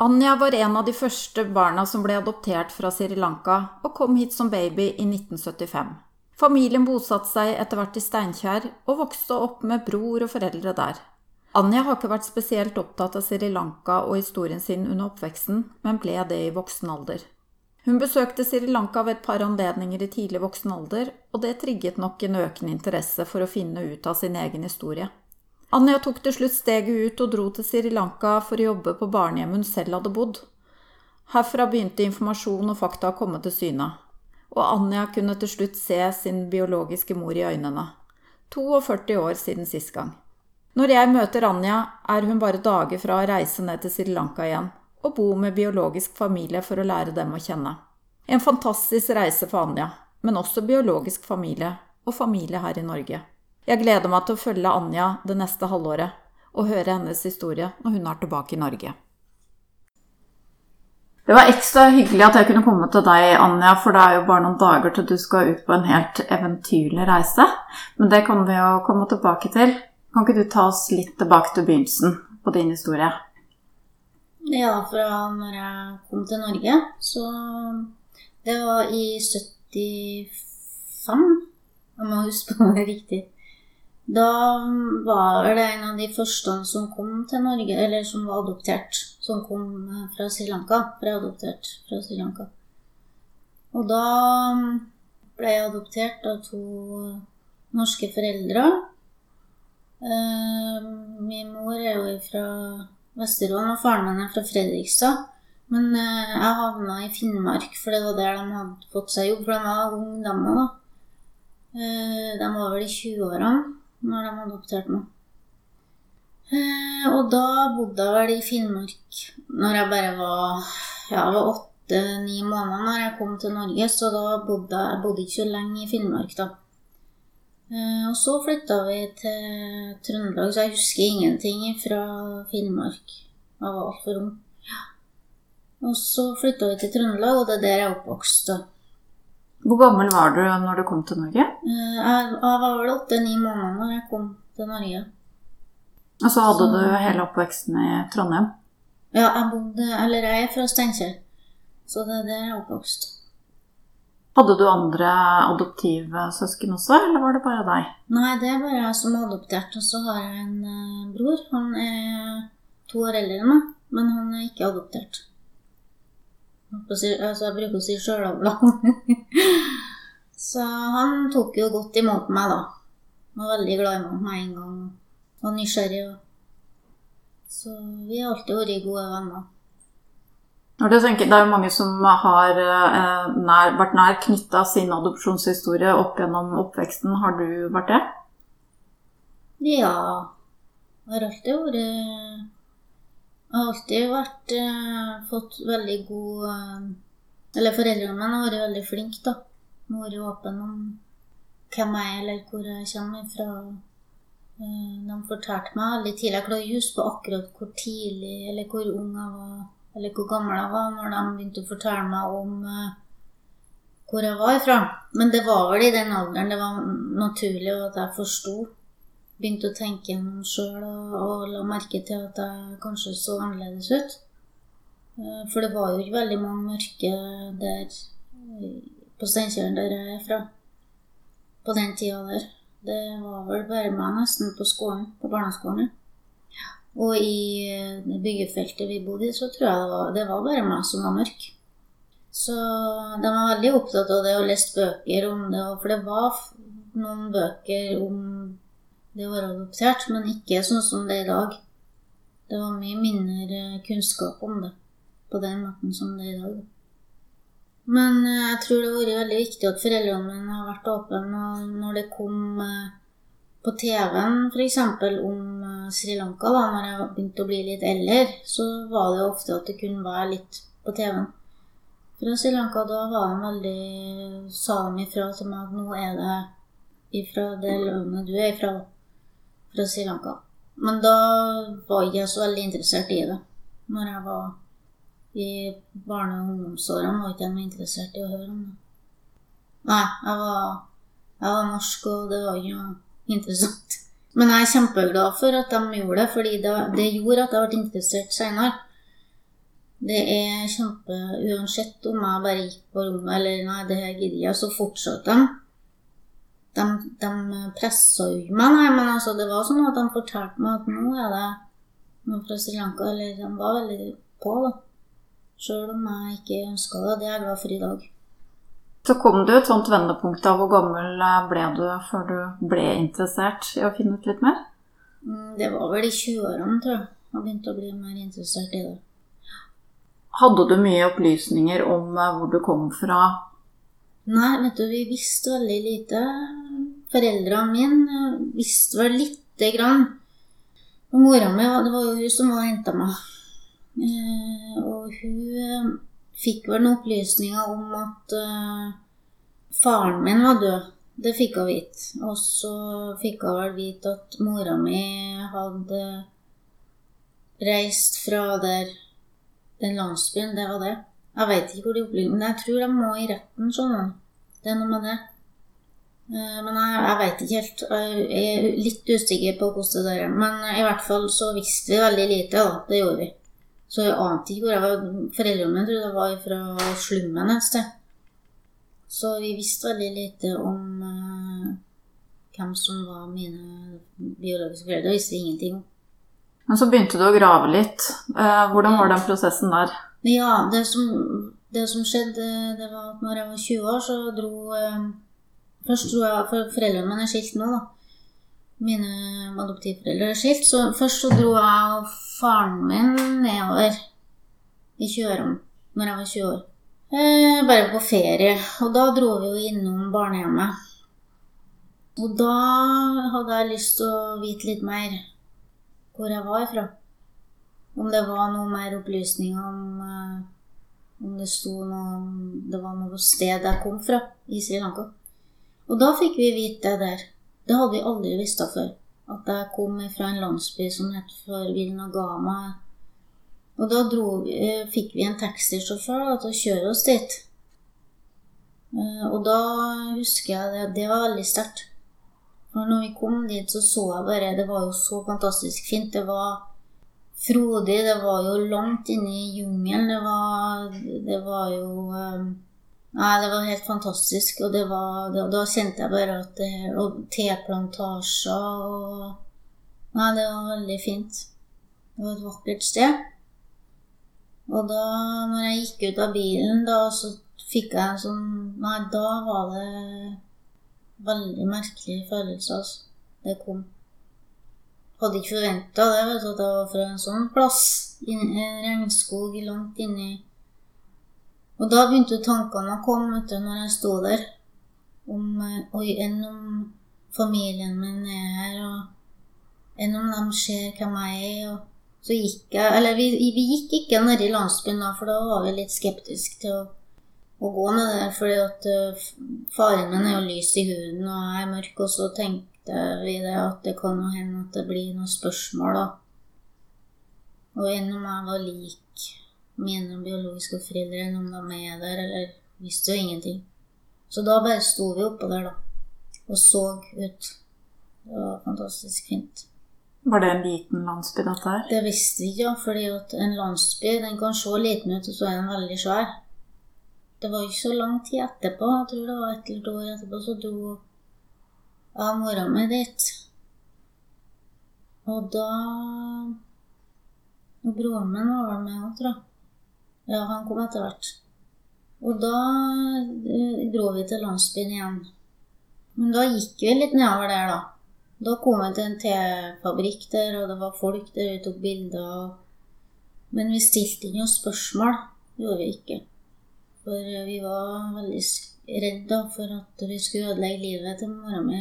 Anja var en av de første barna som ble adoptert fra Sri Lanka, og kom hit som baby i 1975. Familien bosatte seg etter hvert i Steinkjer, og vokste opp med bror og foreldre der. Anja har ikke vært spesielt opptatt av Sri Lanka og historien sin under oppveksten, men ble det i voksen alder. Hun besøkte Sri Lanka ved et par anledninger i tidlig voksen alder, og det trigget nok en økende interesse for å finne ut av sin egen historie. Anja tok til slutt steget ut og dro til Sri Lanka for å jobbe på barnehjemmet hun selv hadde bodd. Herfra begynte informasjon og fakta å komme til syne, og Anja kunne til slutt se sin biologiske mor i øynene. 42 år siden sist gang. Når jeg møter Anja, er hun bare dager fra å reise ned til Sri Lanka igjen og bo med biologisk familie for å lære dem å kjenne. En fantastisk reise for Anja, men også biologisk familie og familie her i Norge. Jeg gleder meg til å følge Anja det neste halvåret og høre hennes historie når hun er tilbake i Norge. Det var ekstra hyggelig at jeg kunne komme til deg, Anja, for det er jo bare noen dager til du skal ut på en helt eventyrlig reise. Men det kan vi jo komme tilbake til. Kan ikke du ta oss litt tilbake til begynnelsen på din historie? Ja, fra når jeg kom til Norge, så Det var i 75. Jeg må huske på det riktig. Da var det en av de første som kom til Norge, eller som var adoptert, som kom eh, fra Sri Lanka. Ble adoptert fra Sri Lanka. Og da ble jeg adoptert av to norske foreldre. Eh, min mor er jo fra Vesterålen, og faren min er fra Fredrikstad. Men eh, jeg havna i Finnmark, for det var der de hadde fått seg jobb. For de var de òg. De var vel i 20-årene når de adopterte meg. Eh, og da bodde jeg vel i Finnmark når jeg bare var ja, var åtte-ni måneder når jeg kom til Norge. Så da bodde jeg bodde ikke så lenge i Finnmark, da. Eh, og så flytta vi til Trøndelag, så jeg husker ingenting fra Finnmark. Jeg var altfor ung. Og så flytta vi til Trøndelag, og det er der jeg er oppvokst. Hvor gammel var du når du kom til Norge? Eh, jeg, var vel åtte-ni måneder når jeg kom til Norge. Og så hadde så, du hele oppveksten i Trondheim? Ja, jeg bodde Eller jeg er fra Steinkjer, så det er der jeg er oppvokst. Hadde du andre adoptivsøsken også, eller var det bare deg? Nei, det er bare jeg som er adoptert. Og så har jeg en uh, bror. Han er to år eldre enn meg, men han er ikke adoptert. Altså, jeg bruker å si sjølavla. så han tok jo godt imot meg, da. Var veldig glad i meg med en gang. Var nysgjerrig. Så vi har alltid vært gode venner. Du tenker, Det er jo mange som har eh, nær, vært nær knytta sin adopsjonshistorie opp gjennom oppveksten. Har du vært det? Ja. Jeg har alltid vært har alltid vært, eh, fått veldig god eh, Eller foreldrene mine har vært veldig flinke, da. Vært åpne om hvem jeg er, eller hvor jeg kommer fra. Eh, de fortalte meg veldig tidlig Jeg klarer å huske på akkurat hvor tidlig eller hvor ung jeg var, eller hvor gammel jeg var, når de begynte å fortelle meg om hvor jeg var ifra. Men det var vel i den alderen det var naturlig at jeg forsto begynte å tenke gjennom sjøl og, og, la merke til at jeg kanskje så annerledes ut. Eh, for det var jo ikke veldig mange mørke der på Steinkjer, der jeg er fra, på den tida der. Det var vel bare meg nesten på skolen, på barneskolen. Og i eh, byggefeltet vi bodde i, så tror jeg det var, det var bare meg som var mørk. Så de var veldig opptatt av det og leste bøker om det, for det var noen bøker om det å være adoptert, men ikke sånn som det er i dag. Det var mye mindre kunnskap om det på den måten som det er i dag. Men eh, jeg tror det har vært veldig viktig at foreldrene mine har vært åpne. Når det kom eh, på TV-en f.eks. om eh, Sri Lanka, da når jeg begynte å bli litt eldre, så var det ofte at det kunne være litt på TV-en. Fra Sri Lanka da var han veldig sa de ifra til meg at nå er det ifra det landet du er ifra fra Sri Lanka. Men da var jeg så veldig interessert i det. Når jeg var i barne- og ungdomsårene, var ikke jeg noe interessert i å høre om det. Nei, jeg var, jeg var norsk, og det var noe interessant. Men jeg er kjempeglad for at de gjorde det, fordi det, det gjorde at jeg ble interessert senere. Det er kjempe Uansett om jeg bare gikk på rommet eller nei, det her gidder jeg, så fortsatte de. De, de pressa jo meg, nei, men altså, det var sånn at de fortalte meg at nå er det noen fra Sri Lanka. Eller de var veldig på, da. Sjøl om jeg ikke ønska det. Det er jeg glad for i dag. Så kom jo et sånt vendepunkt. da. Hvor gammel ble du før du ble interessert i å finne ut litt mer? Mm, Det var vel i 20-årene, tror jeg. Jeg begynte å bli mer interessert i det. Hadde du mye opplysninger om eh, hvor du kom fra? Nei, vet du, vi visste veldig lite. Foreldrene mine eh, visste vel lite grann. Og mora mi, det var jo hun som var og henta meg. Eh, og hun eh, fikk vel noen opplysninger om at faren min var død. Det fikk hun vite. Og så fikk hun vel vite at mora mi hadde reist fra der den landsbyen. Det var det. Jeg veit ikke hvor de opplysningene Men jeg tror de må i retten, sånn. Det er noe med det. Eh, Men jeg, jeg veit ikke helt. Jeg er litt usikker på hvordan det er. Men i hvert fall så visste vi veldig lite, da. Det gjorde vi. Så jeg ante ikke hvor jeg var. Foreldrene mine trodde jeg var fra slummen et sted. Så vi visste veldig lite om uh, hvem som var mine biologiske foreldre. Det visste vi ingenting om. Men så begynte du å grave litt. Uh, Hvordan var den prosessen der? Ja, det som, det som skjedde, det var at når jeg var 20 år, så dro eh, Først dro jeg For foreldrene mine er skilt nå, da. Mine adoptivforeldre er skilt. Så først så dro jeg og faren min nedover i Kjørom når jeg var 20 år. Eh, bare på ferie. Og da dro vi jo innom barnehjemmet. Og da hadde jeg lyst til å vite litt mer hvor jeg var ifra. Om det var noe mer opplysninger om eh, Om det sto noe om det var noe sted jeg kom fra i Sri Lanka. Og da fikk vi vite det der. Det hadde vi aldri visst av før. At jeg kom fra en landsby som het for Vilnagama. Og da vi- eh, fikk vi en taxisjåfør til å kjøre oss dit. Eh, Og da husker jeg det, det var veldig sterkt. For når vi kom dit, så så jeg bare Det var jo så fantastisk fint. Det var frodig. Det var jo langt inne i jungelen. Det det var jo eh, Nei, det var helt fantastisk. Og det var, da, da kjente jeg bare at det her Og teplantasjer og Nei, det var veldig fint. Det var et vakkert sted. Og da når jeg gikk ut av bilen, da så fikk jeg en sånn Nei, da var det veldig merkelig følelse, altså. Det kom. Hadde ikke forventa det, vet du, at jeg var fra en sånn plass. I en regnskog langt inni Og da begynte tankene å komme, vet du, når jeg sto der. Om eh, Oi, enn om familien min er her, og enn om de ser hvem jeg er, og så gikk jeg Eller vi, vi gikk ikke ned i landsbyen da, for da var vi litt skeptiske til å, å gå ned der, fordi at uh, faren min er jo lys i huden, og jeg er mørk, og så tenkte vi det at det kan hende at det blir noen spørsmål, da. Og enn om jeg var lik mine biologiske foreldre, enn om de er der, eller visste jo ingenting. Så da bare sto vi oppå der, da, og så ut. Det var fantastisk fint. Var det en liten landsby, dette her? Det visste vi ikke, ja, fordi at en landsby den kan se liten ut, og så er den veldig svær. Det var ikke så lang tid etterpå, jeg tror det var et eller to år etterpå, så dro jeg mora mi dit. Og da Og broren min var vel med òg, tror jeg. Ja, han kom etter hvert. Og da eh, dro vi til landsbyen igjen. Men da gikk vi litt nedover der, da. Da kom vi til en tefabrikk der, og det var folk der vi tok bilder. Men vi stilte ikke noen spørsmål. gjorde vi ikke. For vi var veldig redde for at vi skulle ødelegge livet til mora mi.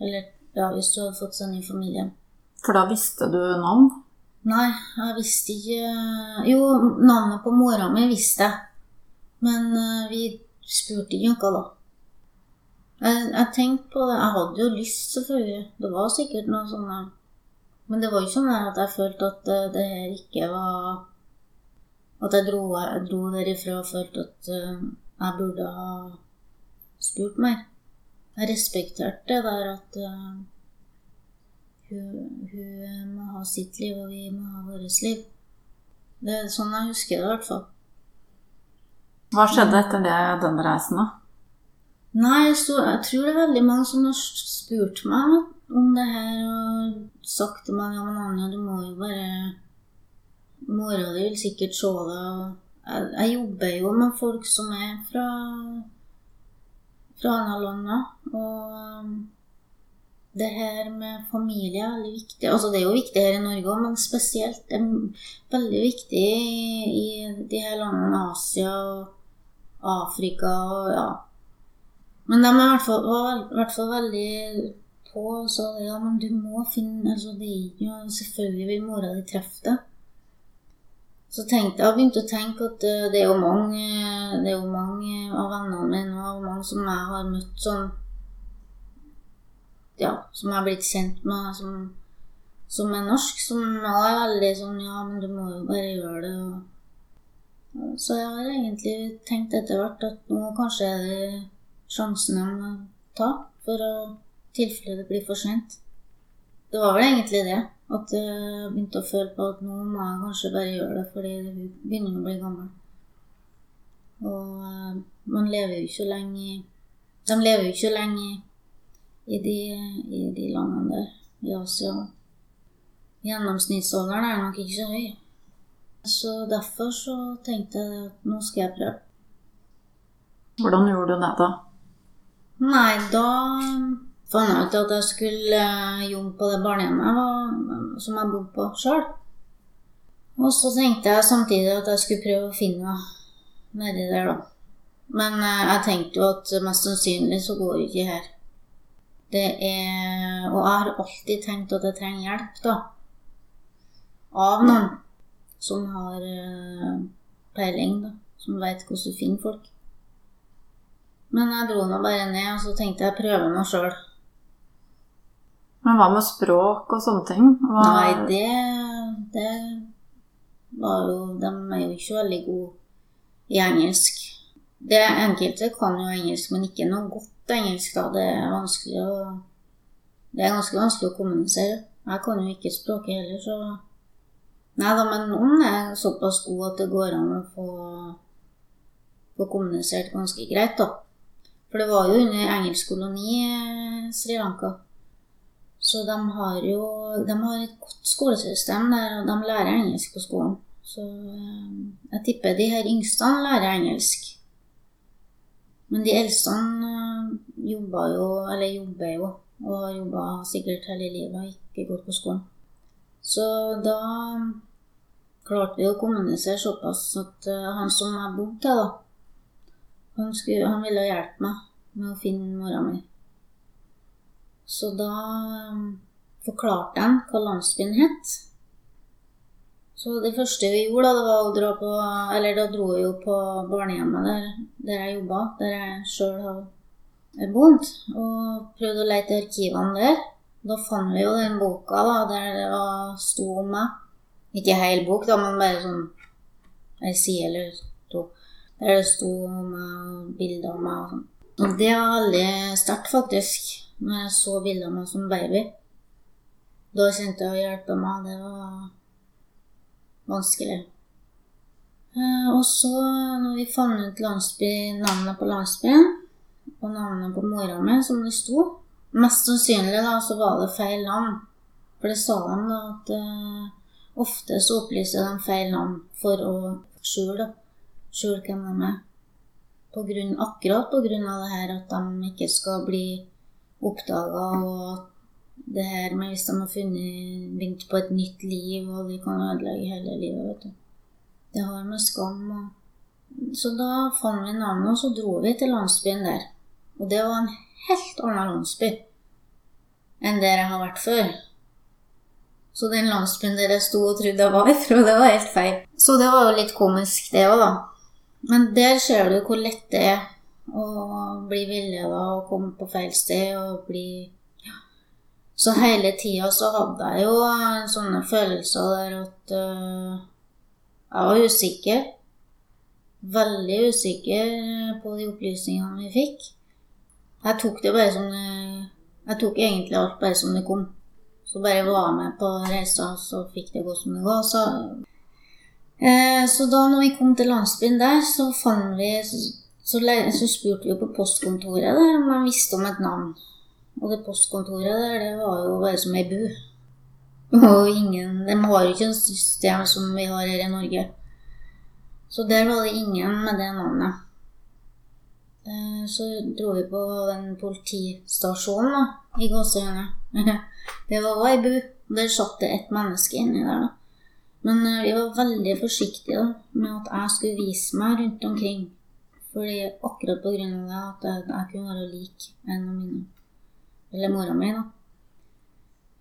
Eller ja, hvis du hadde fått sånn ny familie. For da visste du navn? Nei, jeg visste ikke Jo, navnet på mora mi visste jeg. Men eh, vi spurte ikke noe da. Jeg, jeg tenkte på det. Jeg hadde jo lyst, selvfølgelig. Det var sikkert noe sånn. Men det var jo ikke sånn at jeg følte at det, det her ikke var At jeg dro, jeg dro derifra og følte at eh, jeg burde ha spurt mer. Jeg respekterte det der at eh, hun, hun må ha sitt liv, og vi må ha vårt liv. Det er sånn jeg husker det, i hvert fall. Hva skjedde etter det, den reisen, da? Nei, jeg, stod, jeg tror det er veldig mange som har spurt meg om det her og sagt til meg ja, men Anja, du må jo bare Mora di vil sikkert se det. Jeg, jeg jobber jo med folk som er fra fra andre land, da. Og det her med familie er veldig viktig. Altså det er jo viktig her i Norge òg, men spesielt det er veldig viktig i, de her landene Asia og Afrika og ja. Men de er i hvert fall, veldig på og sa ja, men du må finne altså det er jo Selvfølgelig vil mora di treffe deg. Så tenkte jeg, begynte å tenke at eh, det er jo mange, det er jo mange av vennene mine og mange som jeg har møtt som ja, som jeg har blitt kjent med, som, som er norsk, som er veldig sånn Ja, men du må jo bare gjøre det. og så jeg har egentlig tenkt etter hvert at nå kanskje er det sjansen jeg må ta for å tilfelle det blir for sent. Det var vel egentlig det. At jeg begynte å føle på at nå må jeg kanskje bare gjøre det fordi det begynner å bli gammel. Og uh, man lever jo ikke lenge De lever jo ikke lenge i de, i de landene der i Asia. Gjennomsnittsalderen er nok ikke så høy. Så derfor så tenkte jeg at nå skal jeg prøve. Hvordan gjorde du det, da? Nei, da fant jeg ut at jeg skulle eh, jobbe på det barnehjemmet som jeg bodde på sjøl. Og så tenkte jeg samtidig at jeg skulle prøve å finne meg nedi der, da. Men eh, jeg tenkte jo at mest sannsynlig så går det ikke her. Det er Og jeg har alltid tenkt at jeg trenger hjelp, da. Av noen som har uh, peiling, da. Som veit hvordan du finner folk. Men jeg dro nå bare ned, og så tenkte jeg prøve meg sjøl. Men hva med språk og sånne ting? Hva... Nei, det, det var jo De er jo ikke veldig gode i engelsk. Det Enkelte kan jo engelsk, men ikke noe godt engelsk. da. Det er vanskelig å Det er ganske vanskelig å kommunisere. Jeg kan jo ikke språket heller, så Nei da, men noen er såpass gode at det går an å få, få kommunisert ganske greit, da. For det var jo under engelsk koloni eh, Sri Lanka. Så de har jo de har et godt skolesystem der, og de lærer engelsk på skolen. Så eh, jeg tipper de her yngste lærer engelsk. Men de eldste jobba jo, eller jobber jo, og har jobba sikkert hele livet og ikke gått på skolen. Så da klarte vi å kommunisere såpass at uh, han som jeg bodde til, da, han, skulle, han, ville hjelpe meg med å finne mora mi. Så da um, forklarte han hva landsbyen het. Så det første vi gjorde, da, det var å dra på Eller da dro vi jo på barnehjemmet der, der jeg jobba, der jeg sjøl har bodd, og prøvde å lete i arkivene der. Da fant vi jo den boka da, der det var, sto om meg. Ikke hel bok, da, men bare sånn ei side eller to. Der det sto om meg og bilder av meg og sånn. Og det var veldig sterkt, faktisk, når jeg så bilder av meg som baby. Da kjente jeg å hjelpe meg. Det var vanskelig. Eh, og så, når vi fant ut landsby, navnet på landsbyen, og navnet på mora mi, som det sto Mest sannsynlig da, så var det feil navn. For det sa de da at uh, ofte så opplyser de feil navn for å skjule, skjule hvem de er. På grunn, akkurat av det her at de ikke skal bli oppdaga, og det her med hvis de har funnet, begynt på et nytt liv, og de kan ødelegge hele livet, vet du. Det har med skam og Så da fant vi navnet, og så dro vi til landsbyen der. Og det var en helt annen landsby enn der jeg har vært før. Så den landsbyen der jeg sto og trodde jeg var ifra, det var helt feil. Så det var jo litt komisk, det òg, da. Men der ser du hvor lett det er å bli villeda og komme på feil sted og bli. Så hele tida så hadde jeg jo sånne følelser der at uh, jeg var usikker. Veldig usikker på de opplysningene vi fikk. Jeg tok det bare som Jeg tok egentlig alt bare som det kom. Så bare var med på reisa, så fikk det gå som det går. Så uh, så da når vi kom til landsbyen der, så fant vi Så, så spurte vi på postkontoret der om de visste om et navn. Og det postkontoret der, det var jo bare som ei bu. Og ingen De har jo ikke et system som vi har her i Norge. Så der var det ingen med det navnet. Eh, så dro vi på den politistasjonen da, i Gåsehøyene. Det var ei bu. Der satt det ett menneske inni der. da. Men eh, vi var veldig forsiktige da, med at jeg skulle vise meg rundt omkring. Fordi akkurat av det at jeg, jeg kunne være lik en av mine. Eller mora mi, da.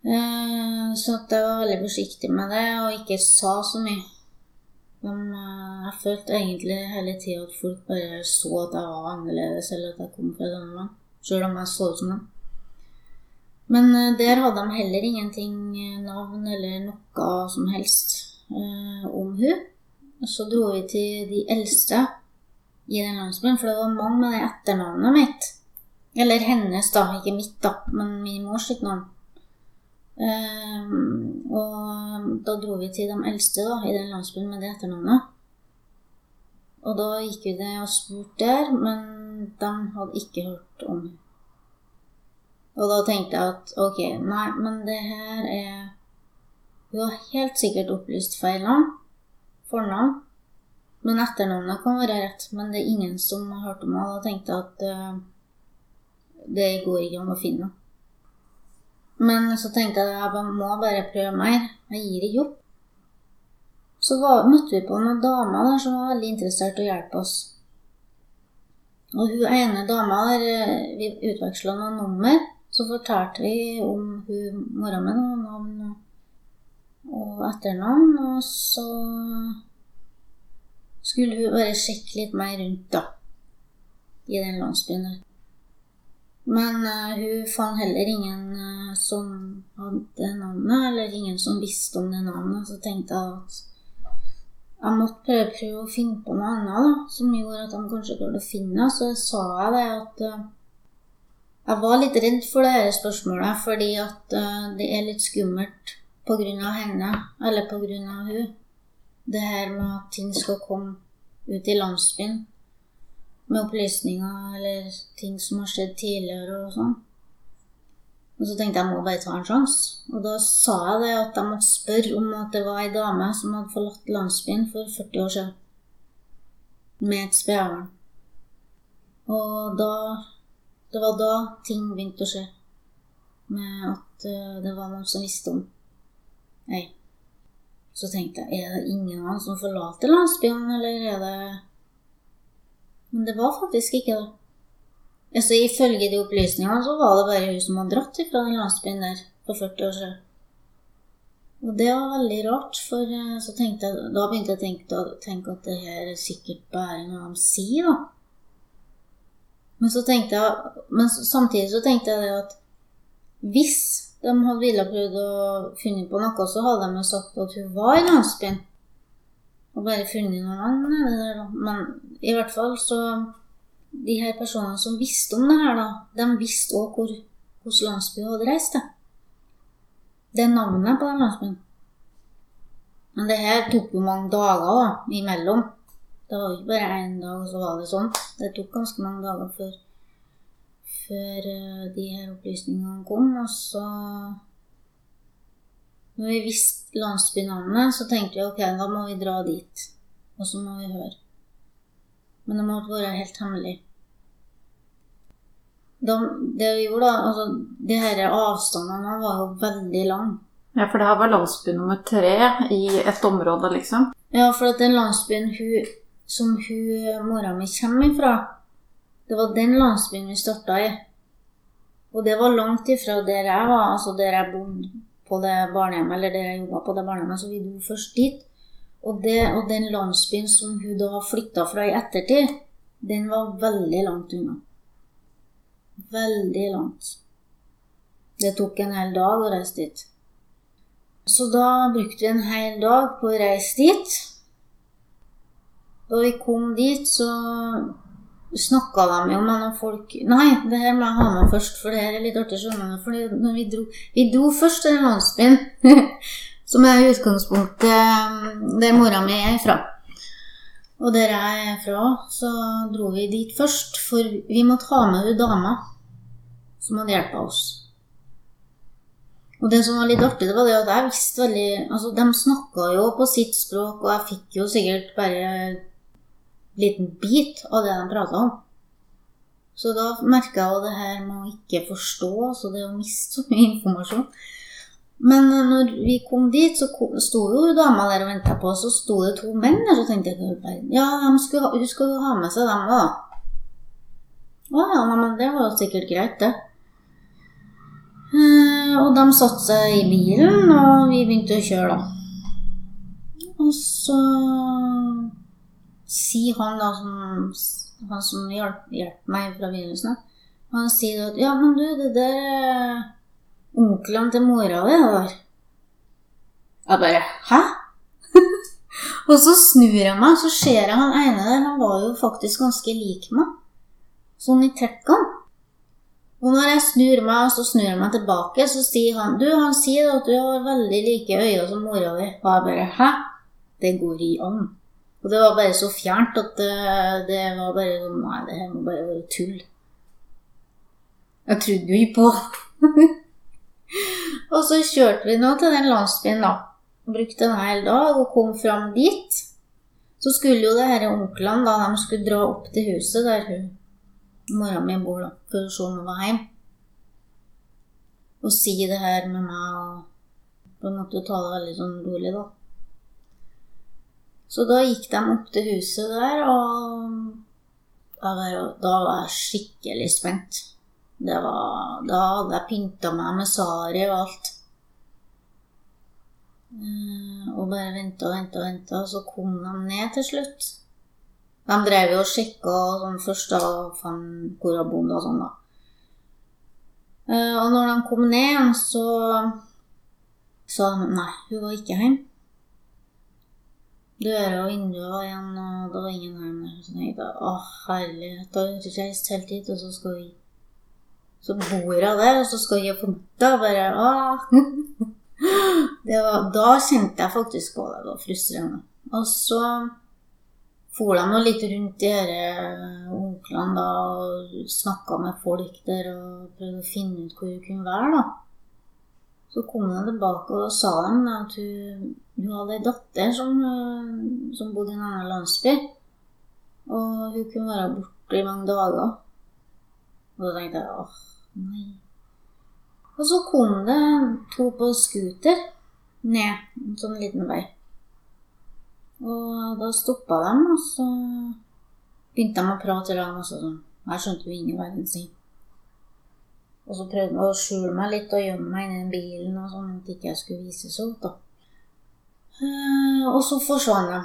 Eh, så at jeg var veldig forsiktig med det, og ikke sa så mye. Men eh, jeg følte egentlig hele tida at folk bare så at jeg var annerledes, eller at jeg kom fra et annet land. Sjøl om jeg så ut som dem. Men der hadde de heller ingenting navn eller noe som helst eh, om hun. Så dro vi til de eldste i den landsbyen, for det var mange med det etternavnet mitt. Eller hennes, da. Ikke mitt, da, men min mors sitt navn. Eh, og da dro vi til de eldste da, i den landsbyen med det etternavnet. Og da gikk vi det og spurte der, men de hadde ikke hørt om henne. Og da tenkte jeg at ok, nei, men det her er hun har helt sikkert opplyst feil navn. Fornavn. Men etternavnet kan være rett. Men det er ingen som har hørt om henne og tenkte jeg at uh, det går ikke an å finne noe. Men så tenkte jeg at jeg må bare prøve mer. Jeg gir ikke opp. Så var, møtte vi på noen damer der som var veldig interessert i å hjelpe oss. Og hun ene dama der eh, Vi utveksla noen nummer. Så fortalte vi om hun mora mi og navn og etternavn. Og så skulle hun bare sjekke litt mer rundt, da. I den landsbyen der. Men uh, hun fant heller ingen uh, som hadde navnet, eller ingen som visste om det navnet. Så tenkte jeg at jeg måtte prøve, prøve å finne på noe annet da, som gjorde at de kanskje klarte å finne Så sa jeg det at uh, jeg var litt redd for det dette spørsmålet, fordi at det er litt skummelt av henne, eller av hun. Det her med at ting skal komme ut i landsbyen med opplysninger eller ting som har skjedd tidligere og sånn. Og så tenkte jeg jeg må bare ta en sjanse. Og da sa jeg det at jeg måtte spørre om at det var ei dame som hadde forlatt landsbyen for 40 år siden. Med et spedbarn. Og da Det var da ting begynte å skje. Med at eh, det var noen som visste om Nei. Så tenkte jeg, er det ingen av som forlater landsbyen, eller er det Men det var faktisk ikke det. Altså, Ifølge de opplysningene så var det bare hun som hadde dratt fra den landsbyen der for 40 år siden. Og det var veldig rart, for eh, så tenkte jeg, da begynte jeg å tenke, tenke at det her er sikkert bare noe de sier, da. Men så tenkte jeg, men samtidig så tenkte jeg det at hvis de hadde ville prøvd å finne på noe, så hadde de jo sagt at hun var i landsbyen. Og bare funnet noen andre. Men i hvert fall så De her personene som visste om det her, da, de visste òg hvor hvilken landsby hadde reist til. Det er navnet på den landsbyen. Men det her tok jo mange dager da, imellom. Det var ikke bare én dag, og så var det sånn. Det tok ganske mange dager før før eh, de her opplysningene kom. Og så Når vi visste landsbynavnet, så tenkte vi ok, da må vi dra dit. Og så må vi høre. Men det måtte være helt hemmelig. De, det vi gjorde, da altså, De her avstandene var jo veldig lange. Ja, for det her var landsby nummer tre i et område, liksom? Ja, for at den landsbyen hun, som hun, mora mi kommer ifra, det var den landsbyen vi starta i. Og det var langt ifra der jeg var, altså der jeg bodde på det barnehjemmet, eller det jeg jobba på det barnehjemmet, så vi dro først dit. Og, det, og den landsbyen som hun da flytta fra i ettertid, den var veldig langt unna. Veldig langt. Det tok en hel dag å reise dit. Så da brukte vi en hel dag på å reise dit. Da vi kom dit, så snakka de jo med noen folk Nei, det her må jeg ha med først, for det her er litt artig. skjønner du, fordi når vi dro, vi dro først til den landsbyen, Som er utgangspunktet mm, der mora mi er fra. Og der jeg er fra, så dro vi dit først, for vi måtte ha med hun dama som hadde hjulpet oss. Og det som var litt artig, det var det at jeg visste veldig Altså, de snakka jo på sitt språk, og jeg fikk jo sikkert bare liten bit av det de prata om. Så da merka jeg jo det her med å ikke forstå, så det å miste så mye informasjon. Men når vi kom dit, så sto jo dama der og venta på oss, og sto det to menn der. Så tenkte jeg ja, skulle, hun skulle jo ha med seg dem da. Å ja, men det var sikkert greit, det. Eh, og de satte seg i bilen, og vi begynte å kjøre, da. Og så sier han da som Han som hjalp, meg fra begynnelsen av, han sier at Ja, men du, det der er onkelen til mora di, det der. Jeg bare Hæ? og så snur jeg meg, så ser jeg han ene der. Han var jo faktisk ganske lik meg. Sånn i trekkene. Og når jeg snur meg, så snur jeg meg tilbake, så sier han Du, han sier at du har veldig like øyne som mora di. Og jeg bare Hæ? Det går i an. Og det var bare så fjernt at det, det var bare sånn Nei, det her må bare være tull. Jeg trodde jo ikke på Og så kjørte vi nå til den landsbyen, da. Brukte en hel dag og kom fram dit. Så skulle jo det disse onklene da, de skulle dra opp til huset der hun mora mi bor, da, for å se om hun var hjemme. Og si det her med meg og på en måte ta det veldig sånn rolig, da. Så da gikk de opp til huset der, og da var, da var jeg skikkelig spent. Var, da hadde jeg pynta meg med sari og alt. Eh, og bare venta og venta og venta, og så kom de ned til slutt. De drev jo og sjekka sånn først da fant hvor jeg bodde og sånn, da. Eh, og når de kom ned, så sa de nei, hun var ikke hjemme. Døra og vinduet var igjen, og det var ingen her. Så tenkte jeg å herlighet, da har hun reist helt hit, og så skal vi Så bor hun der, og så skal vi på Da Bare åh. Var, da kjente jeg faktisk på det. Det var frustrerende. Og så for de litt rundt de disse eh, onklene da, og snakka med folk der og prøvde å finne ut hvor hun kunne være. da. Så kom hun tilbake og sa dem at hun, hun hadde ei datter som, eh, som, bodde i en annen landsby. Og hun kunne være borte i mange dager. Og da tenkte jeg åh, nei. Og så kom det to på scooter ned en sånn liten vei. Og da stoppa de, og så begynte de å prate sammen. Sånn. Jeg skjønte jo ingen verdens ting. Og så prøvde de å skjule meg litt og gjemme meg inni bilen, og sånn at ikke jeg skulle vise ut. da. Uh, og så forsvant de.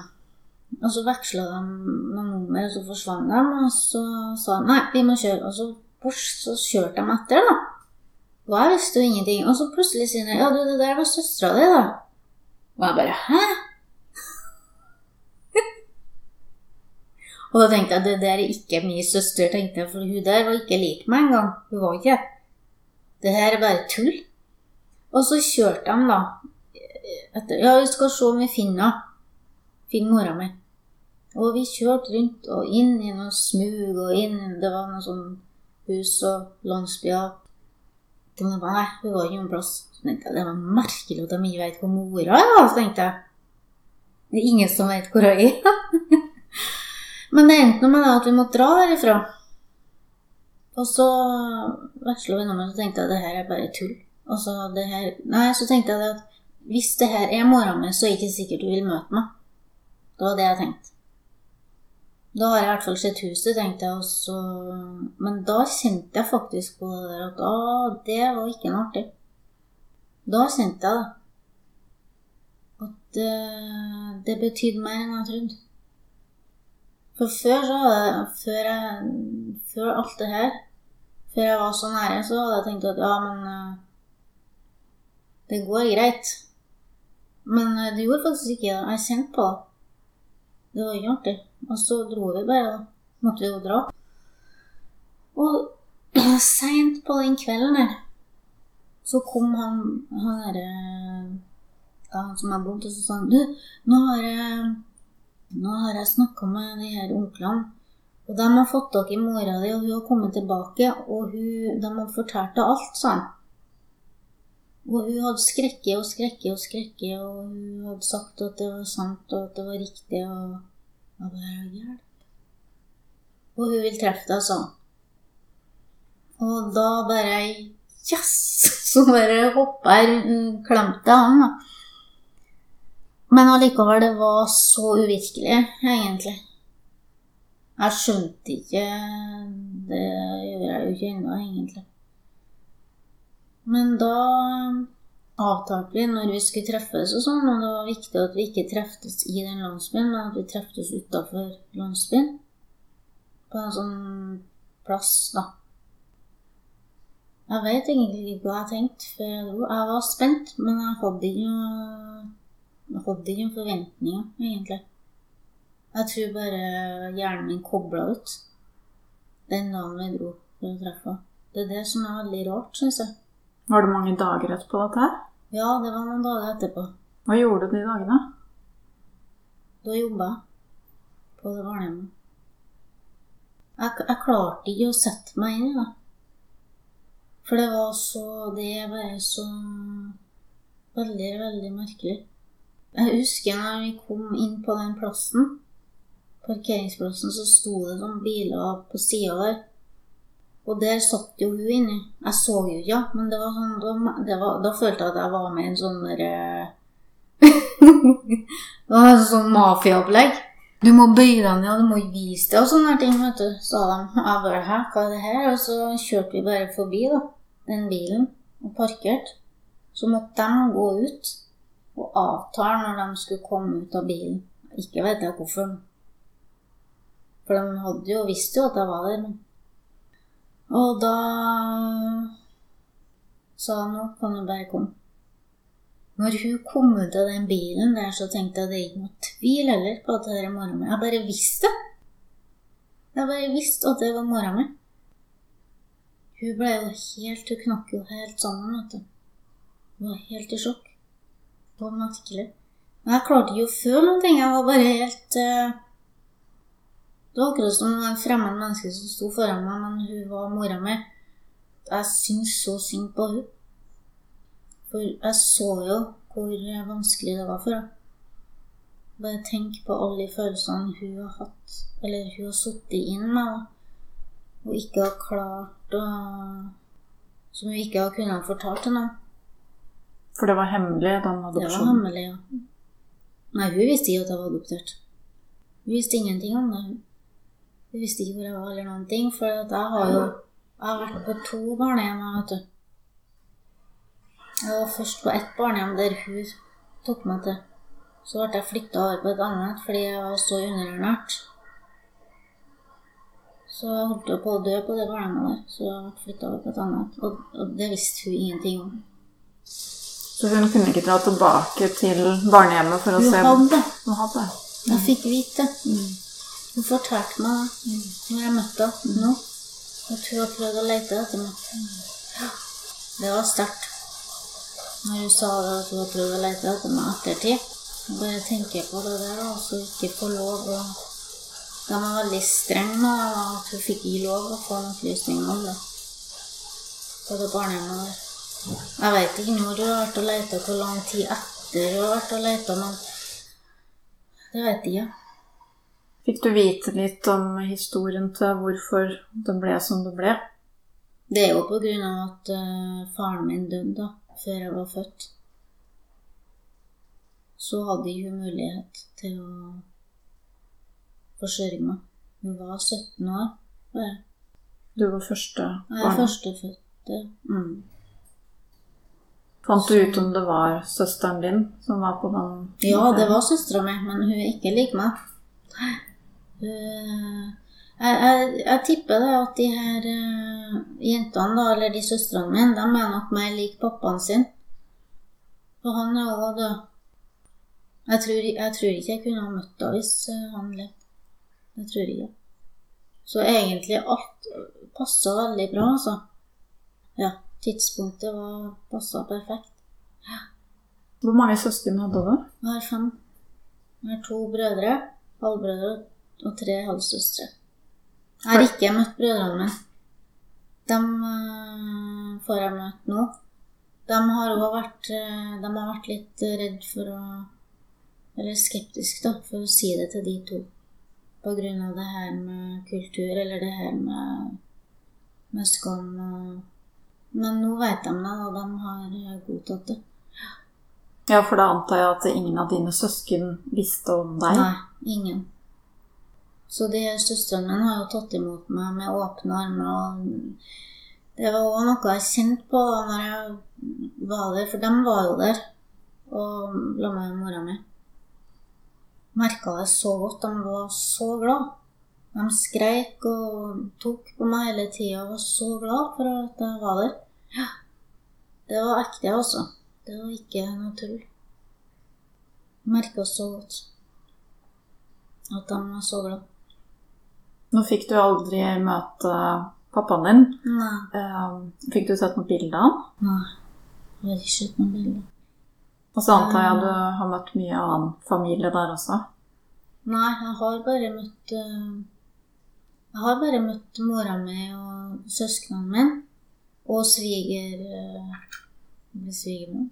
Og så veksla de noen nummer, og så forsvant de. Og så sa de nei, vi må kjøre. Og så, så kjørte de etter, da. Og jeg visste jo ingenting. Og så plutselig sier de ja, du, det der var søstera di, da. Og jeg bare hæ? Og da tenkte jeg det der er ikke min søster, tenkte jeg, for hun der var ikke lik meg engang. Hun var ikke Det her er bare tull. Og så kjørte de, da. Etter, ja, vi skal se om vi finner finner mora mi. Og vi kjørte rundt og inn i noen smug og inn Det var noe sånn hus og landsbyer. Nei, hun var ikke noen plass. Så tenkte jeg det var merkelig at de ikke vet hvor mora er. Så tenkte jeg det er ingen som vet hvor hun er. Men det endte med at vi måtte dra derifra. Og så veksla vi nummer, så tenkte jeg at det her er bare tull. Og så det her Nei, så tenkte jeg at hvis det her er mora mi, så er det ikke sikkert du vil møte meg. Det var det jeg tenkte. Da har jeg i hvert fall sett huset, tenkte jeg. Også. Men da kjente jeg faktisk på det der at å, det var ikke noe artig. Da kjente jeg det. At det, det betydde mer enn jeg trodde. For før så Før, jeg, før alt det her, før jeg var så nære, så hadde jeg tenkt at ja, men uh, Det går greit. Men uh, det gjorde faktisk ikke det. Jeg kjente på det. Det var ikke artig. Og så dro vi bare, da. Måtte vi jo dra. Og seint på den kvelden der så kom han, han derre ja, han som er bort, og så sa han Du, nå har jeg, nå jeg snakka med de her onklene. Og de har fått tak i mora di, og hun har kommet tilbake, og hun, de hadde fortalt deg alt, sa han. Og hun hadde skrekket og skrekket og skrekket, og hun hadde sagt at det var sant, og at det var riktig, og jeg bare hjelp. Og hun vil treffe deg, sa han. Og da bare Yes! Så bare hoppa jeg, klemte han, da. Men allikevel, det var så uvirkelig, egentlig. Jeg skjønte ikke Det gjør jeg jo ikke ennå, egentlig. Men da avtalte vi når vi skulle treffes og sånn, og det var viktig at vi ikke treftes i den landsbyen, men at vi treftes utafor landsbyen. På en sånn plass, da. Jeg vet egentlig ikke hva jeg tenkte før jeg var spent, men Jeg hadde ikke noen forventninger, egentlig. Jeg tror bare hjernen min kobla ut den dagen vi dro for å treffe henne. Det er det som er veldig rart, syns jeg. Var det mange dager etterpå dette her? Ja, det var noen dager etterpå. Hva gjorde du de dagene? Da jobba jeg på det barnehjemmet. Jeg, jeg klarte ikke å sette meg inn i det. For det var så Det er bare så Veldig, veldig merkelig. Jeg husker når vi kom inn på den plassen, parkeringsplassen, så sto det sånn biler på sida der. Og der satt jo hun inni. Jeg så jo ikke, men det var sånn, da, var, da følte jeg at jeg var med i en sånn derre Det var en sånn mafiaopplegg. Du må bøye deg ned, og du må vise deg og sånne ting, vet du, sa de. Jeg bare hæ, hva er det her? Og så kjørte vi bare forbi, da, den bilen, og parkerte. Så måtte de gå ut og avtale når de skulle komme ut av bilen. Ikke vet jeg hvorfor. For de hadde jo visst jo at jeg var der. Men. Og da sa han nå kan du bare komme. Når hun kom ut av den bilen der, så tenkte jeg det er ikke noe tvil heller på at det er mora mi. Jeg bare visste det. Jeg bare visste at det var mora mi. Hun ble jo helt Hun knakk jo helt sammen, vet du. Hun var helt i sjokk. Var merkelig. Men jeg klarte ikke å føle ting. Jeg var bare helt uh... Det var akkurat som en fremmed menneske som sto foran meg, men hun var mora mi. Jeg syntes så synd på hun. For jeg så jo hvor vanskelig det var for henne. Bare tenk på alle de følelsene hun har hatt, eller hun har sittet inn med, og ikke har klart å Som hun ikke har kunnet fortalt til noen. For det var hemmelig, den adopsjonen? Det var hemmelig, ja. Nei, hun visste ikke at jeg var adoptert. Hun visste ingenting om det. Hun. Hun visste ikke hvor jeg var eller noen ting, for jeg har jo jeg har vært på to barnehjem, vet du. Jeg var først på ett barnehjem der hun tok meg til. Så ble jeg flytta over på et annet fordi jeg var så underernært. Så jeg holdt jo på å dø på det barnehjemmet der, så jeg ble flytta over på et annet. Og, og det visste hun ingenting om. Så hun kunne ikke dra tilbake til barnehjemmet for å Hun se hadde. Hun hadde. Jeg fikk vite det. Hun fortalte meg det når jeg møtte henne nå. At hun har prøvd å lete etter meg. Ja, Det var sterkt. Når hun sa at hun har prøvd å lete etter meg ettertid. Jeg Bare tenker på det der, og så ikke få lov å De var veldig strenge med at hun fikk gi lov å få en opplysning om det. På det barnehjemmet der. Jeg vet ikke når hun har vært og leita, hvor lang tid etter hun har vært og leita, men det vet jeg ikke. Fikk du vite litt om historien til hvorfor det ble som det ble? Det er jo på grunn av at uh, faren min døde da, før jeg var født. Så hadde hun mulighet til å forsørge meg. Hun var 17 år. bare. Du var første barn? Jeg er førstefødte. Mm. Fant du ut om det var søsteren din som var på den? Ja, det var søstera mi, men hun er ikke lik meg. Jeg, jeg, jeg tipper da at de her uh, jentene, da, eller de søstrene mine, de er nok mer lik pappaen sin. For han er òg død. Jeg tror, jeg tror ikke jeg kunne ha møtt henne hvis eh, han levde. Jeg tror ikke. Så egentlig alt passa veldig bra, altså. Ja, tidspunktet var passa perfekt. Ja. Hvor mange søsken hadde du? Jeg har fem. Jeg har to brødre, halvbrødre og tre halvsøstre. Jeg har ikke møtt brødrene mine. Dem eh, får jeg møte nå. De har òg vært, eh, vært litt redd for å Eller skeptisk, da, for å si det til de to. På grunn av det her med kultur, eller det her med, med skam Men nå vet de det, og de har godtatt det. Ja, for da antar jeg at ingen av dine søsken visste om deg? Nei, ingen. Så de søstrene mine har jo tatt imot meg med åpne armer. og Det var òg noe jeg kjente på da når jeg var der, for de var jo der og la meg med mora mi. Merka det så godt. De var så glad. De skreik og tok på meg hele tida og var så glad for at jeg var der. Ja. Det var ekte, altså. Det var ikke noe tull. Merka så godt at de var så glad. Nå fikk du aldri møte pappaen din. Nei. Eh, Fikk du sett noe bilde av han? Nei. Jeg har ikke sett noen bilder. Og så antar jeg du har møtt mye annen familie der også. Nei, jeg har bare møtt eh, Jeg har bare møtt mora mi og søsknene mine. Og sviger... eh, svigermor?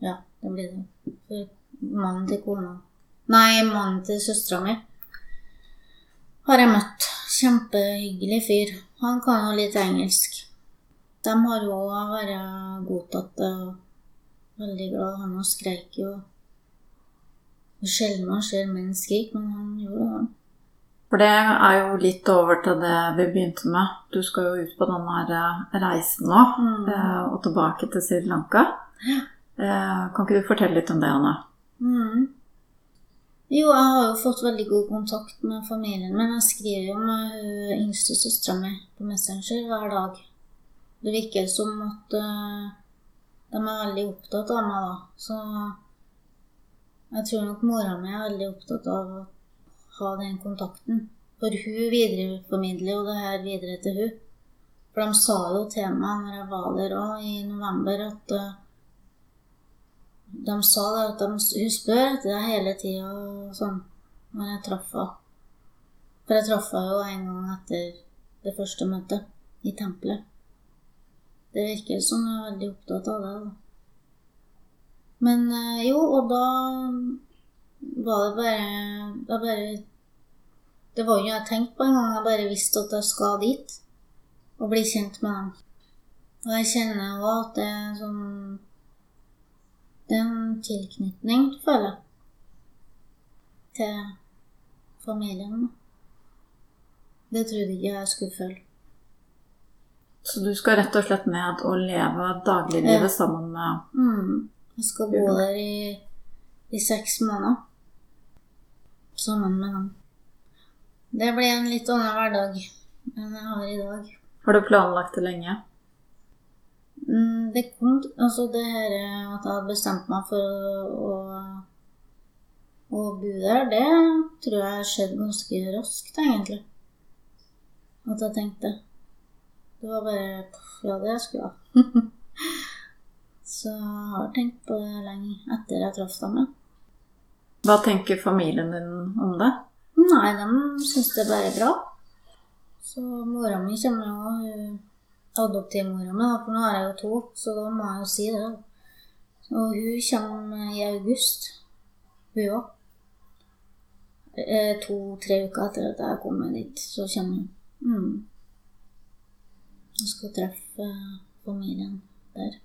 Ja, det blir det. For mannen til kona Nei, mannen til søstera mi har jeg møtt. Kjempehyggelig fyr. Han kan jo litt engelsk. De har jo vært godtatt og veldig glad. Han og skreik jo. Er Sjelden man ser menn skrike, men han gjorde det. For det er jo litt over til det vi begynte med. Du skal jo ut på denne eh, reisen nå, Mm. eh, og tilbake til Sri Lanka. Ja. Kan ikke du fortelle litt om det, Anne? Mm. Jo, jeg har jo fått veldig god kontakt med familien min. Jeg skriver jo med yngste søstera mi på Messenger hver dag. Det virker som at uh, de er veldig opptatt av meg, da. Så jeg tror nok mora mi er veldig opptatt av å ha den kontakten. For hun videreformidler jo det her videre til hun. For de sa jo til meg når jeg var der òg i november, at eh, de sa det at de, hun spør etter deg hele tida sånn, når jeg traff henne. For jeg traff henne jo en gang etter det første møtet, i tempelet. Det virker som hun er veldig opptatt av det. da. Men eh, jo, og da var det bare Det, bare, det var jo jeg tenkte på engang. Jeg bare visste at jeg skal dit og bli kjent med dem. Og jeg kjenner òg at det er sånn det en tilknytning, føler jeg, til familien. Det trodde ikke jeg skulle føle. Så du skal rett og slett ned og leve dagliglivet Ja. sammen med Mm. Jeg skal bo der i, i seks måneder. Sammen med dem. Det blir en litt annen hverdag enn jeg har i dag. Har du planlagt det lenge? Mm, det kom Altså det her at jeg hadde bestemt meg for å, å, å bo der, det tror jeg skjedde ganske raskt, egentlig. At jeg tenkte. Det var bare Ja, det skulle jeg. Så jeg har tenkt på det lenge etter jeg traff dem. Hva tenker familien din om det? Nei, de syns det er bare bra. Så mora mi kommer jo Adoptivmora mi, for nå har jeg jo to, så da må jeg jo si det. Og hun kommer i august, hun òg. To-tre uker etter at jeg kom dit, så kommer hun. Mm. Jeg skal treffe familien der.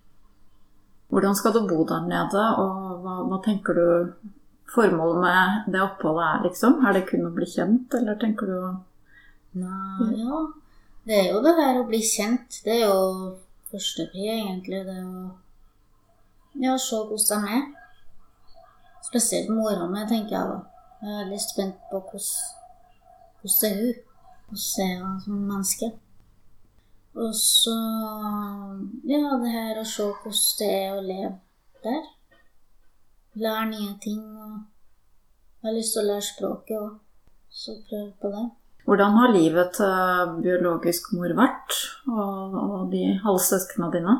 Hvordan skal du bo der nede, og hva, hva tenker du formålet med det oppholdet er, liksom? Er det kun å bli kjent, eller tenker du Nei, ja. Det er jo det her å bli kjent. Det er jo førstepri, egentlig. Det å ja, se hvordan de er. Spesielt mora mi, tenker jeg da. Jeg er veldig spent på hvordan, hvordan er hun. Hvordan er hun som menneske. Og så ja, det her å se hvordan det er å leve der. Lære nye ting. og Jeg har lyst til å lære språket òg, så prøve på det. Hvordan har livet til biologisk mor vært, og, og de halvsøsknene dine?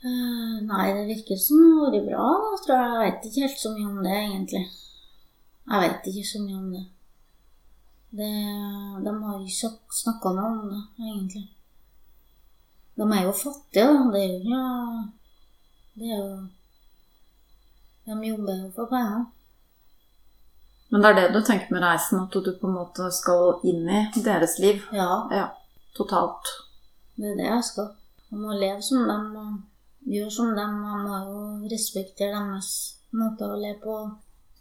Eh, nei, det virker som det har vært bra. Jeg tror jeg. vet ikke helt så mye om det, egentlig. Jeg vet ikke så mye om det. det de har ikke snakka noe om det, egentlig. De er jo fattige, da. Det er jo Det er jo De jobber jo for penger. Men det er det du tenker med reisen, at du på en måte skal inn i deres liv? Ja. Ja, totalt. Det er det jeg skal. Man må leve som dem og gjøre som dem. Man må jo respektere deres måte å leve på.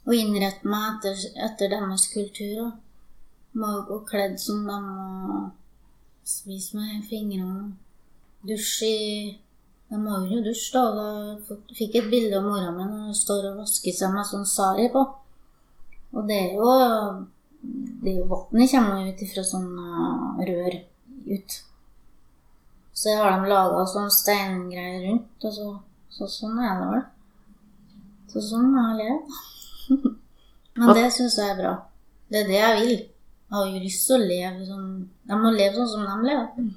Og innrette meg etter, etter deres kultur. Og må jo gå kledd som dem og spise med fingrene. Dusje i De må jo dusje, da. Da fikk jeg et bilde av mora mi når hun står og vasker seg med sånn sari på. Og det er jo det er jo Vannet kommer ut ifra sånn uh, rør ut. Så har de laga sånn steingreier rundt, og så, så sånn er det vel. Så sånn har jeg levd. Men det syns jeg er bra. Det er det jeg vil. Jeg har jo lyst til å leve sånn Jeg må leve sånn som de lever.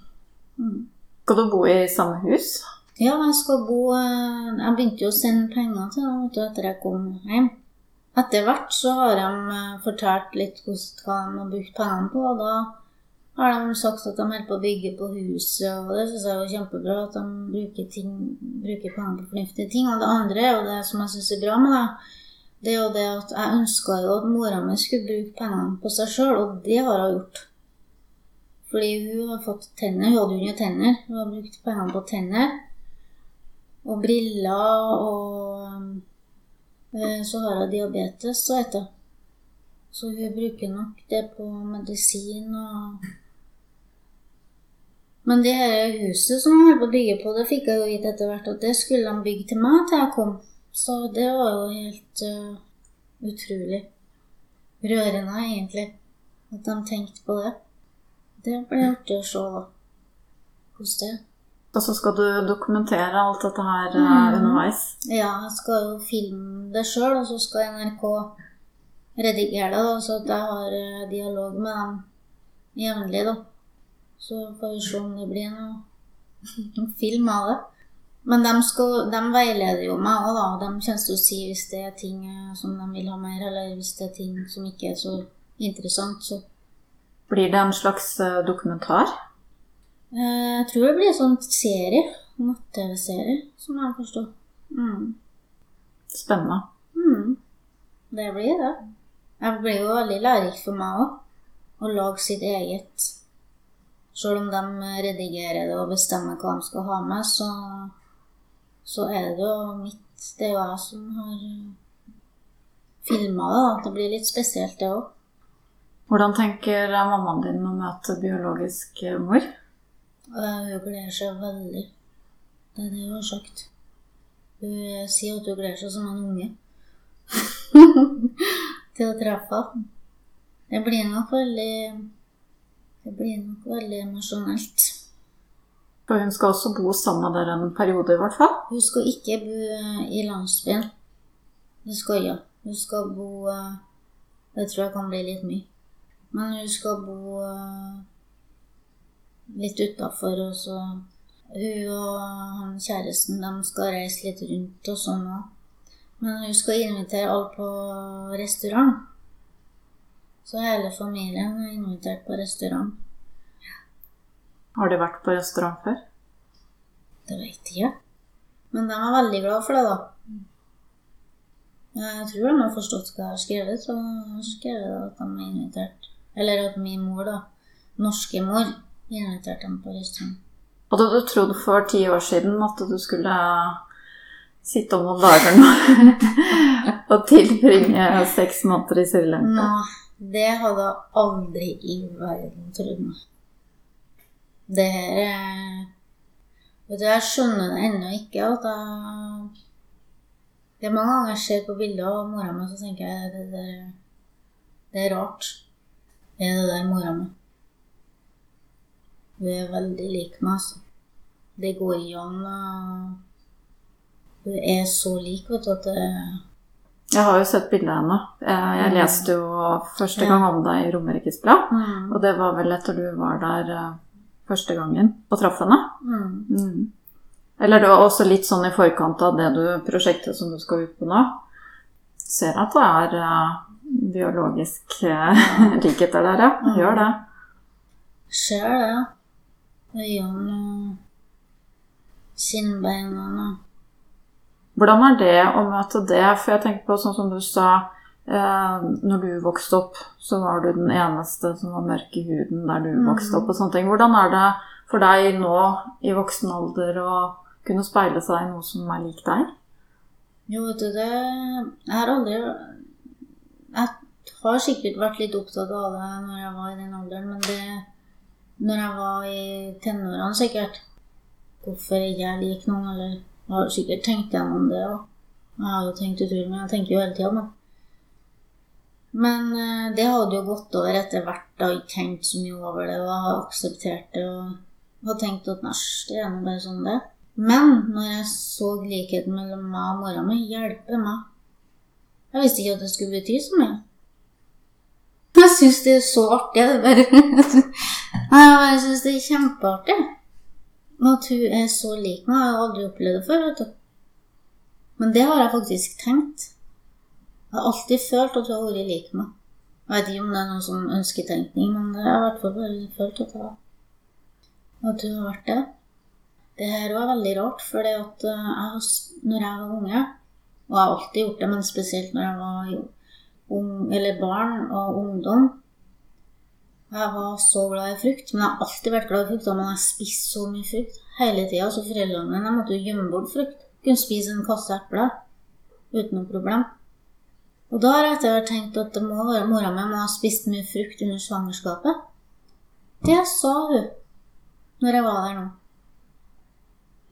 Mm. Skal du bo i samme hus? Ja, jeg skal bo uh, Jeg begynte jo å sende penger til dem etter jeg kom hjem. Etter hvert så har de uh, fortalt litt hvordan de har brukt pengene på, og da har de sagt at de holder på å bygge på huset, og det syns jeg er kjempebra at de bruker, ting, bruker penger på fornuftige ting. Og det andre er jo det som jeg syns er bra med det, det er jo det at jeg ønska jo at mora mi skulle bruke pengene på seg sjøl, og det har hun gjort. Fordi hun har fått tenner. Hun hadde jo ikke tenner. Hun har brukt pengene på tenner. Og briller og Så har hun diabetes, så vet hun. Så hun bruker nok det på medisin og Men det her huset som hun holdt på å bygge på, det fikk jeg jo vite etter hvert at det skulle de bygge til meg til jeg kom. Så det var jo helt uh, utrolig rørende, egentlig, at de tenkte på det. Det ble artig å se, da. Hvordan det er. Og så skal du dokumentere alt dette her Mm. underveis. Ja, jeg skal jo filme det sjøl, og så skal NRK redigere det, da, så jeg har eh, dialog med dem jevnlig, da. Så får vi se om det blir noe film av det. Men de, skal, de veileder jo meg òg, da. De kommer til å si hvis det er ting eh, som de vil ha mer, eller hvis det er ting som ikke er så interessant. Så Blir det en slags dokumentar? Eh, jeg tror det blir en sånn serie. Natt-TV-serie, som jeg forstår. Mm. Spennende. Mm. Det blir det. Det blir jo veldig lærerikt for meg òg. Å lage sitt eget. Selv om de redigerer det og bestemmer hva de skal ha med, så, så er det jo mitt Det er jo jeg som har filma det. Det blir litt spesielt, det òg. Hvordan tenker mammaen din å møte biologisk mor? Hun gleder seg veldig. Det er det hun har sagt. Hun eh, sier at hun gleder seg som en unge til å treffe henne. Det blir nok veldig Det blir nok veldig emosjonelt. For hun skal også bo sammen med dere en periode, i hvert fall. Hun skal ikke bo i landsbyen. Det skal hun. Hun skal bo eh, Det tror jeg kan bli litt mye. Men hun skal bo eh, litt utafor, og så Hun og han kjæresten de skal reise litt rundt og sånn òg. Men hun skal invitere alle på restaurant. Så hele familien er invitert på restaurant. Har de vært på restaurant før? Det vet jeg ikke. Men de er veldig glad for det, da. Jeg tror de har forstått hva jeg har skrevet, så jeg har skrevet at de er invitert. Eller at min mor, da, norske mor, Hadde du trodd for ti år siden at du skulle sitte om noen dager nå og tilbringe seks måneder i Sri Lanka? Nei, det hadde jeg aldri i verden trodd. Det her er Vet du, jeg skjønner det ennå ikke at jeg Det er mange ganger jeg ser på bilder av mora mi, så tenker jeg det, det, det er rart. Er det der mora mi? Hun er veldig lik meg, altså. Det går ikke an Hun er så lik, vet du, at det Jeg har jo sett bildet av henne. Eh, Jeg Mm. leste jo første gang om deg i Romerikes Blad. mm. Og det var vel etter du var der eh, første gangen og traff henne. Mm. Mm. Eller det var også litt sånn i forkant av det du, prosjektet som du skal ut på nå. Ser at det er uh, biologisk likheter der, ja. Gjør det. Ser det. Og kinnbeina og Hvordan er det å møte det? For jeg tenker på sånn som du sa eh, Når du vokste opp, så var du den eneste som var mørk i huden der du vokste opp. og sånne ting. Hvordan er det for deg nå i voksen alder å kunne speile seg i noe som er lik deg? Jo, vet du, det Jeg har aldri Jeg har sikkert vært litt opptatt av det når jeg var i den alderen, men det Når jeg var i tenårene, sikkert Hvorfor ikke jeg lik noen, eller Jeg har sikkert tenkt gjennom det òg. Jeg har jo tenkt utrolig mye. Jeg tenker jo hele tida, men Men eh, det hadde jo gått over etter hvert. Jeg tenkt så mye over det og jeg har akseptert det og har tenkt at næsj, det er nå bare sånn det er. Men når jeg så likheten mellom meg og mora mi, hjelpe meg Jeg visste ikke at det skulle bety så mye. Jeg syns det er så artig. Det bare Jeg syns det er kjempeartig. At hun er så lik meg. Jeg har aldri opplevd det før. vet du. Men det har jeg faktisk tenkt. Jeg har alltid følt at hun har vært lik meg. Jeg vet ikke om det er noe sånn ønsketenkning, men jeg har i hvert fall bare følt at, jeg, at hun har vært det. Det her var veldig rart, for jeg når jeg var unge, og jeg har alltid gjort det, men spesielt når jeg var ung, eller barn og ungdom Jeg var så glad i frukt, men jeg har alltid vært glad i frukt. Men jeg har spist så mye frukt hele tida, så foreldrene mine måtte jo gjemme bort frukt. Kunne spise en kasse epler uten noe problem. Og da har jeg etter hvert tenkt at det må være mora mi må ha spist mye frukt under svangerskapet. Det sa hun når jeg var der nå.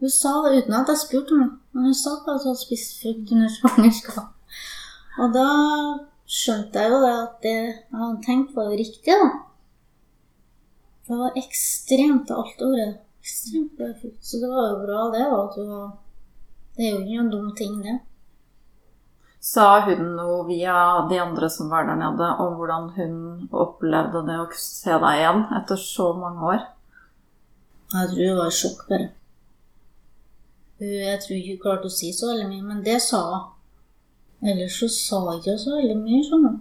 Hun sa det uten at jeg spurte henne, men hun sa at hun hadde spist frukt under svangerskapet. Og da skjønte jeg jo det at det jeg hadde tenkt, var riktig, da. For det var ekstremt alt året. Ekstremt bra. Så det var jo bra, det. var Det er jo ikke noen dum ting, det. Sa hun noe via de andre som var der nede, om hvordan hun opplevde det å se deg igjen etter så mange år? Jeg tror hun var sjokk, bare. Jeg tror ikke hun klarte å si så veldig mye, men det sa hun. Ellers så sa hun ikke så veldig mye, du.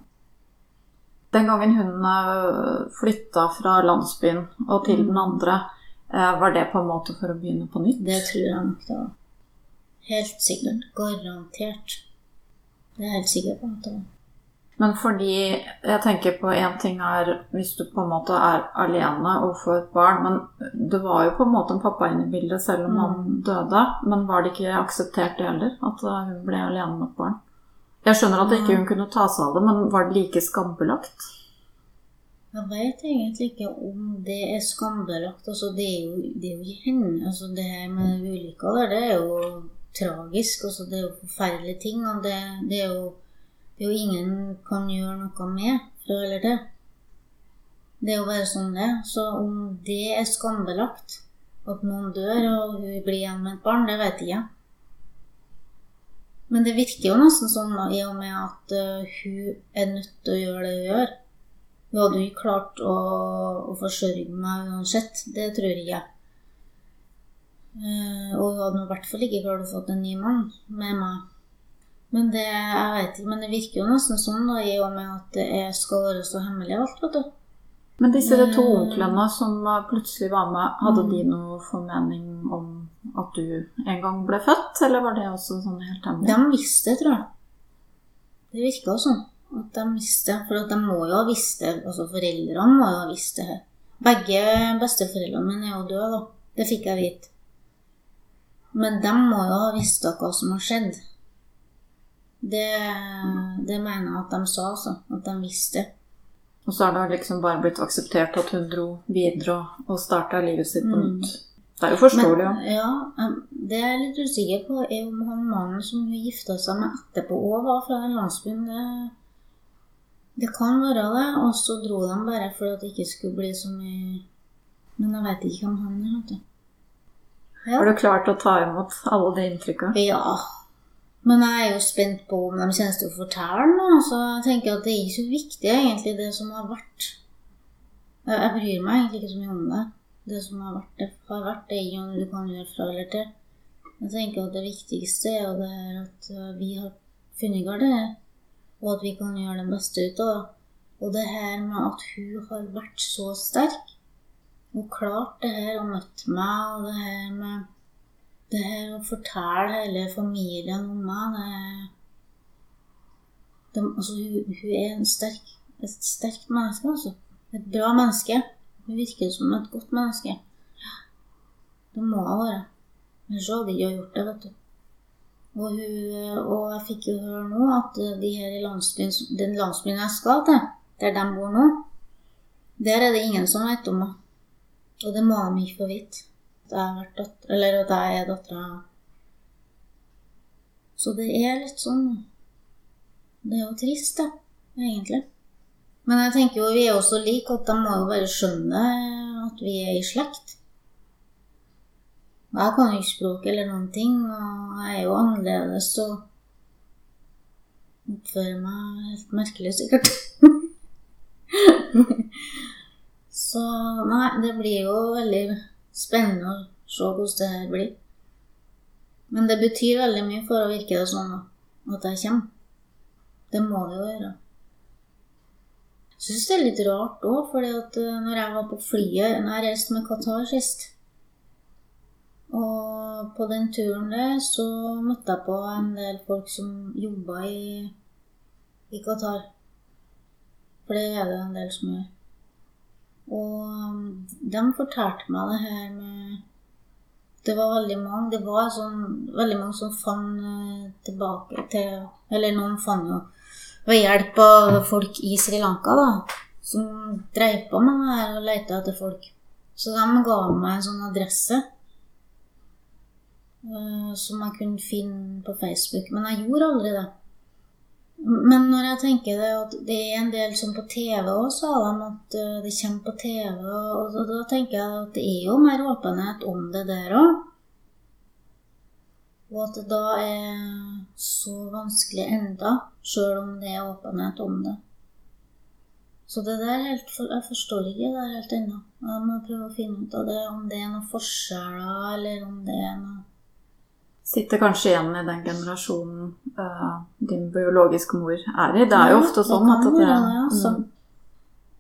Den gangen hun flytta fra landsbyen og til den andre, eh, var det på en måte for å begynne på nytt? Det tror jeg nok det var. Helt sikkert. Garantert. Det er jeg helt sikker på at det var. Men fordi jeg tenker på én ting er hvis du på en måte er alene og får et barn Men det var jo på en måte en pappa inne i bildet selv om han døde. Men var det ikke akseptert det heller? At hun ble alene med et barn? Jeg skjønner at ikke hun kunne ta seg av det, men var det like skambelagt? Jeg vet egentlig ikke om det er skambelagt. Altså, det er jo, det er jo henne. Altså, det her med ulykka der, det er jo tragisk. Altså, det er jo forferdelige ting. Og det, det, er jo, det er jo ingen kan gjøre noe med eller til. Det er jo bare sånn det. Så om det er skambelagt, at noen dør og hun blir igjen med et barn, det vet jeg ikke. Men det virker jo nesten sånn da, i og med at uh, hun er nødt til å gjøre det hun gjør. Hun hadde jo ikke klart å, å forsørge meg uansett. Det tror jeg ikke. Uh, og hun hadde i hvert fall ikke klart å få en ny mann med meg. Men det, jeg vet ikke, men det virker jo nesten sånn da, i og med at det skal være så hemmelig alt. vet du. Men disse to onklene som plutselig var med, hadde de noe formening om at du en gang ble født, eller var det også sånn helt hemmelig? De visste, tror jeg. Det virka sånn. At de visste. For de må jo ha visst det. Altså foreldrene må jo ha visst det. Begge besteforeldrene mine er jo døde, da. Det fikk jeg vite. Men de må jo ha visst hva som har skjedd. Det, det mener jeg at de sa, altså. At de visste. Og så har det liksom bare blitt akseptert at hun dro videre og, starta livet sitt på nytt. Det er jo forståelig, Men, ja. Det jeg er litt usikker på, er om han mannen som hun gifta seg med etterpå òg var fra den landsbyen. Det, det kan være det. Og så dro de bare for at det ikke skulle bli så mye Men jeg vet ikke hvem han er. vet du. Ja. Har du klart å ta imot alle de inntrykkene? Ja. Men jeg er jo spent på om de kommer til å fortelle noe. Så jeg tenker at det er ikke så viktig, egentlig, det som har vært. Jeg bryr meg egentlig ikke så mye om det. Det som har vært, det har vært. Det er ikke du kan gjøre fra eller til. Jeg tenker at det viktigste er det at eh, vi har funnet Gardere, og at vi kan gjøre det beste ut av det. Og det her med at hun har vært så sterk, og klart det her og møtt meg, og det her med det her å fortelle hele familien om meg det, det, altså, hun, hun er en sterk, et sterkt menneske, altså. Et bra menneske. Hun virker som et godt menneske. Det må hun være. så hadde jeg ikke gjort det, vet du. Og, hun, og jeg fikk jo høre nå at de her i landsbyen, den landsbyen jeg skal til, der de bor nå, der er det ingen som vet om henne. Og det må de ikke få vite. Eller at jeg er dattera Så det er litt sånn Det er jo trist, da, egentlig. Men jeg tenker jo vi er jo så like at de må jo bare skjønne at vi er i slekt. Jeg kan jo ikke språk eller noen ting, og jeg er jo annerledes og oppfører meg helt merkelig, sikkert. Så nei, det blir jo veldig spennende å se hvordan det her blir. Men det betyr veldig mye for å virke det sånn at jeg kommer. Det må det jo gjøre. Jeg syns det er litt rart òg, at eh, når jeg var på flyet Når jeg reiste med Qatar sist Og på den turen der så møtte jeg på en del folk som jobba i, i Qatar. For det er det en del som gjør. Og um, de fortalte meg det her med Det var veldig mange det var sånn, veldig mange som fant eh, tilbake til Eller noen fant jo ved hjelp av folk i Sri Lanka, da, som dreiv på med det og leita etter folk. Så de ga meg en sånn adresse uh, som jeg kunne finne på Facebook. Men jeg gjorde aldri det. Men når jeg tenker det at det er en del som på TV òg, sa de at eh, det kommer på TV, og da tenker jeg at det er jo mer åpenhet om det der òg. Og at det da er så vanskelig enda, sjøl om det er åpenhet om det. Så det der helt, Jeg forstår ikke det helt ennå. Jeg må prøve å finne ut av det, om det er noen forskjeller, eller om det er noe Sitter kanskje igjen i den generasjonen uh, din biologiske mor er i. Det er jo ofte sånn at det, det ja, så. Mm.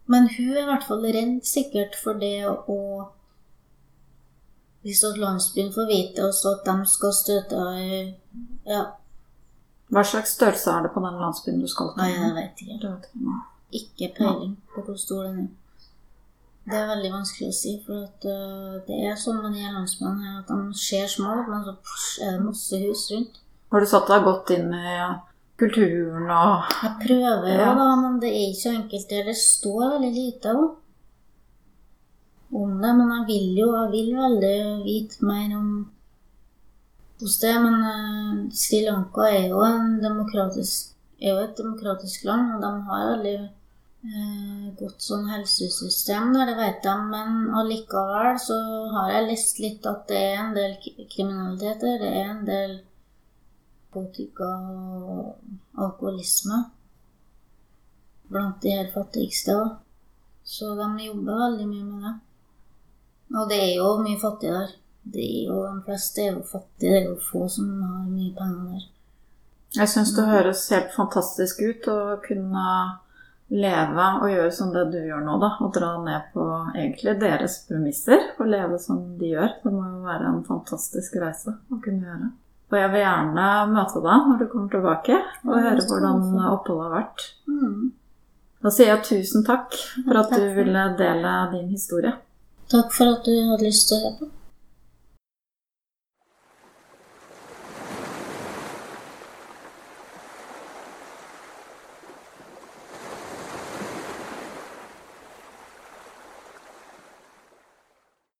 Men hun er i hvert fall redd sikkert for det å hvis at landsbyen får vite også at de skal støte Ja. Hva slags størrelse er det på den landsbyen du skal til? Nei, jeg vet ikke. Ikke peiling på hvor stor den er. Det er veldig vanskelig å si, for at, uh, det er sånn med de landsbyene her at de ser små men så er det masse hus rundt. Har du satt deg godt inn i ja, kulturen og Jeg prøver jo, ja. da, men det er ikke så enkelt. Det står veldig lite. da om det, men jeg vil jo jeg vil veldig vite mer om hos det. Men uh, Sri Lanka er jo, er jo, et demokratisk land, og de har veldig uh, godt sånn helsesystem der, det vet de. Men allikevel så har jeg lest litt at det er en del kriminaliteter. Det er en del narkotika og alkoholisme blant de her fattigste. Så de jobber veldig mye med det. Og det er jo mye fattige der. Er jo, de fleste er jo fattige. Det er jo få som har mye penger der. Jeg syns det høres helt fantastisk ut å kunne leve og gjøre som det du gjør nå, da. Og dra ned på egentlig deres premisser og leve som de gjør. Det må jo være en fantastisk reise å kunne gjøre. Og jeg vil gjerne møte deg når du kommer tilbake, og ja, høre hvordan oppholdet har vært. Mm. Da sier jeg tusen takk for at du ville dele din historie. Takk for at du hadde lyst til å høre på.